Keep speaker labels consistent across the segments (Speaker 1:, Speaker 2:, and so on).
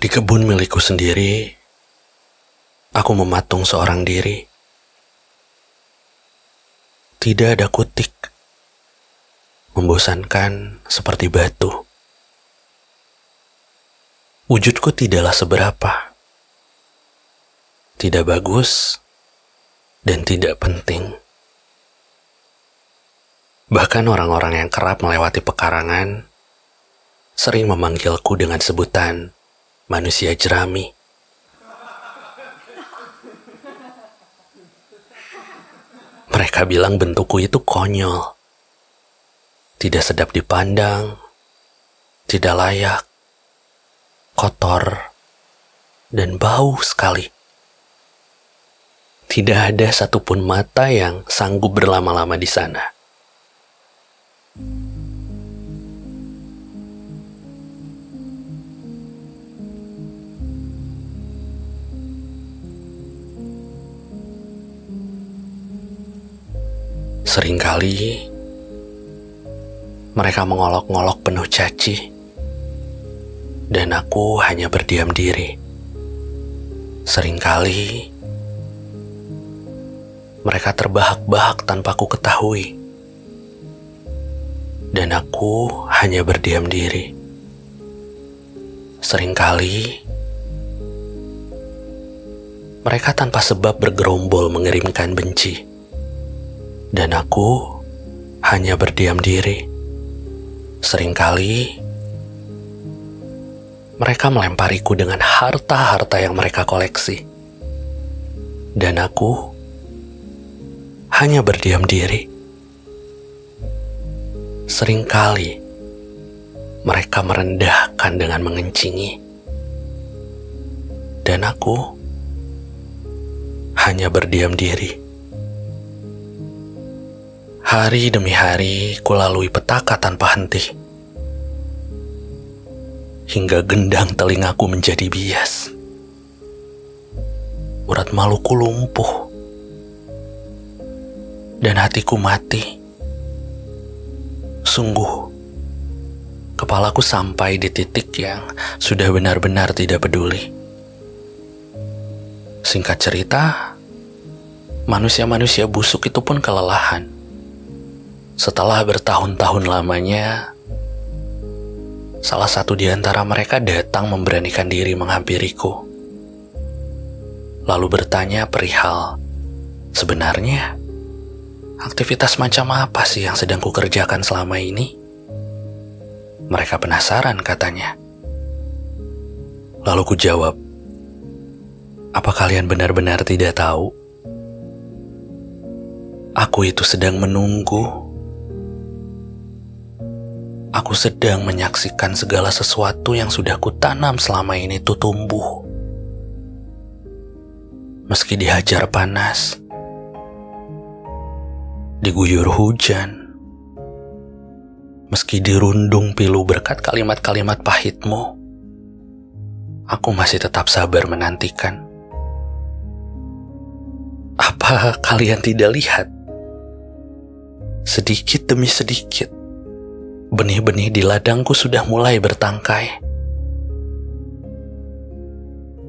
Speaker 1: Di kebun milikku sendiri, aku mematung seorang diri. Tidak ada kutik, membosankan seperti batu. Wujudku tidaklah seberapa, tidak bagus, dan tidak penting. Bahkan orang-orang yang kerap melewati pekarangan sering memanggilku dengan sebutan manusia jerami. Mereka bilang bentukku itu konyol, tidak sedap dipandang, tidak layak, kotor, dan bau sekali. Tidak ada satupun mata yang sanggup berlama-lama di sana. Seringkali mereka mengolok-ngolok penuh caci, dan aku hanya berdiam diri. Seringkali mereka terbahak-bahak tanpa ku ketahui, dan aku hanya berdiam diri. Seringkali mereka tanpa sebab bergerombol mengirimkan benci dan aku hanya berdiam diri. Seringkali mereka melempariku dengan harta-harta yang mereka koleksi, dan aku hanya berdiam diri. Seringkali mereka merendahkan dengan mengencingi, dan aku hanya berdiam diri. Hari demi hari kulalui petaka tanpa henti. Hingga gendang telingaku menjadi bias. Urat maluku lumpuh. Dan hatiku mati. Sungguh, kepalaku sampai di titik yang sudah benar-benar tidak peduli. Singkat cerita, manusia-manusia busuk itu pun kelelahan setelah bertahun-tahun lamanya, salah satu di antara mereka datang memberanikan diri menghampiriku. Lalu bertanya perihal, sebenarnya aktivitas macam apa sih yang sedang kukerjakan selama ini? Mereka penasaran katanya. Lalu ku jawab, apa kalian benar-benar tidak tahu? Aku itu sedang menunggu Aku sedang menyaksikan segala sesuatu yang sudah kutanam selama ini itu tumbuh. Meski dihajar panas, diguyur hujan, meski dirundung pilu berkat kalimat-kalimat pahitmu, aku masih tetap sabar menantikan. Apa kalian tidak lihat? Sedikit demi sedikit, benih-benih di ladangku sudah mulai bertangkai.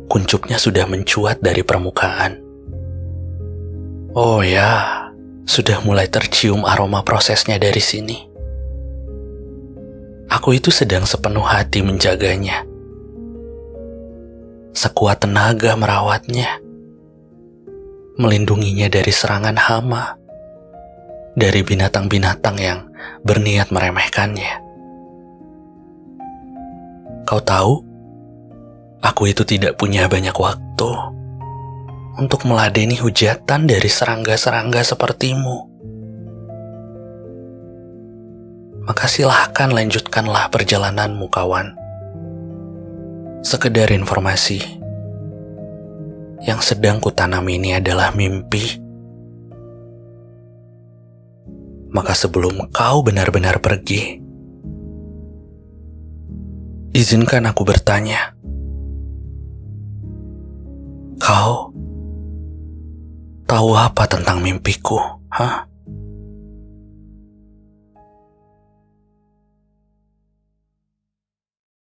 Speaker 1: Kuncupnya sudah mencuat dari permukaan. Oh ya, sudah mulai tercium aroma prosesnya dari sini. Aku itu sedang sepenuh hati menjaganya. Sekuat tenaga merawatnya. Melindunginya dari serangan hama. Dari binatang-binatang yang berniat meremehkannya. Kau tahu, aku itu tidak punya banyak waktu untuk meladeni hujatan dari serangga-serangga sepertimu. Maka silahkan lanjutkanlah perjalananmu kawan. Sekedar informasi, yang sedang kutanam ini adalah mimpi maka sebelum kau benar-benar pergi, izinkan aku bertanya. Kau tahu apa tentang mimpiku, hah?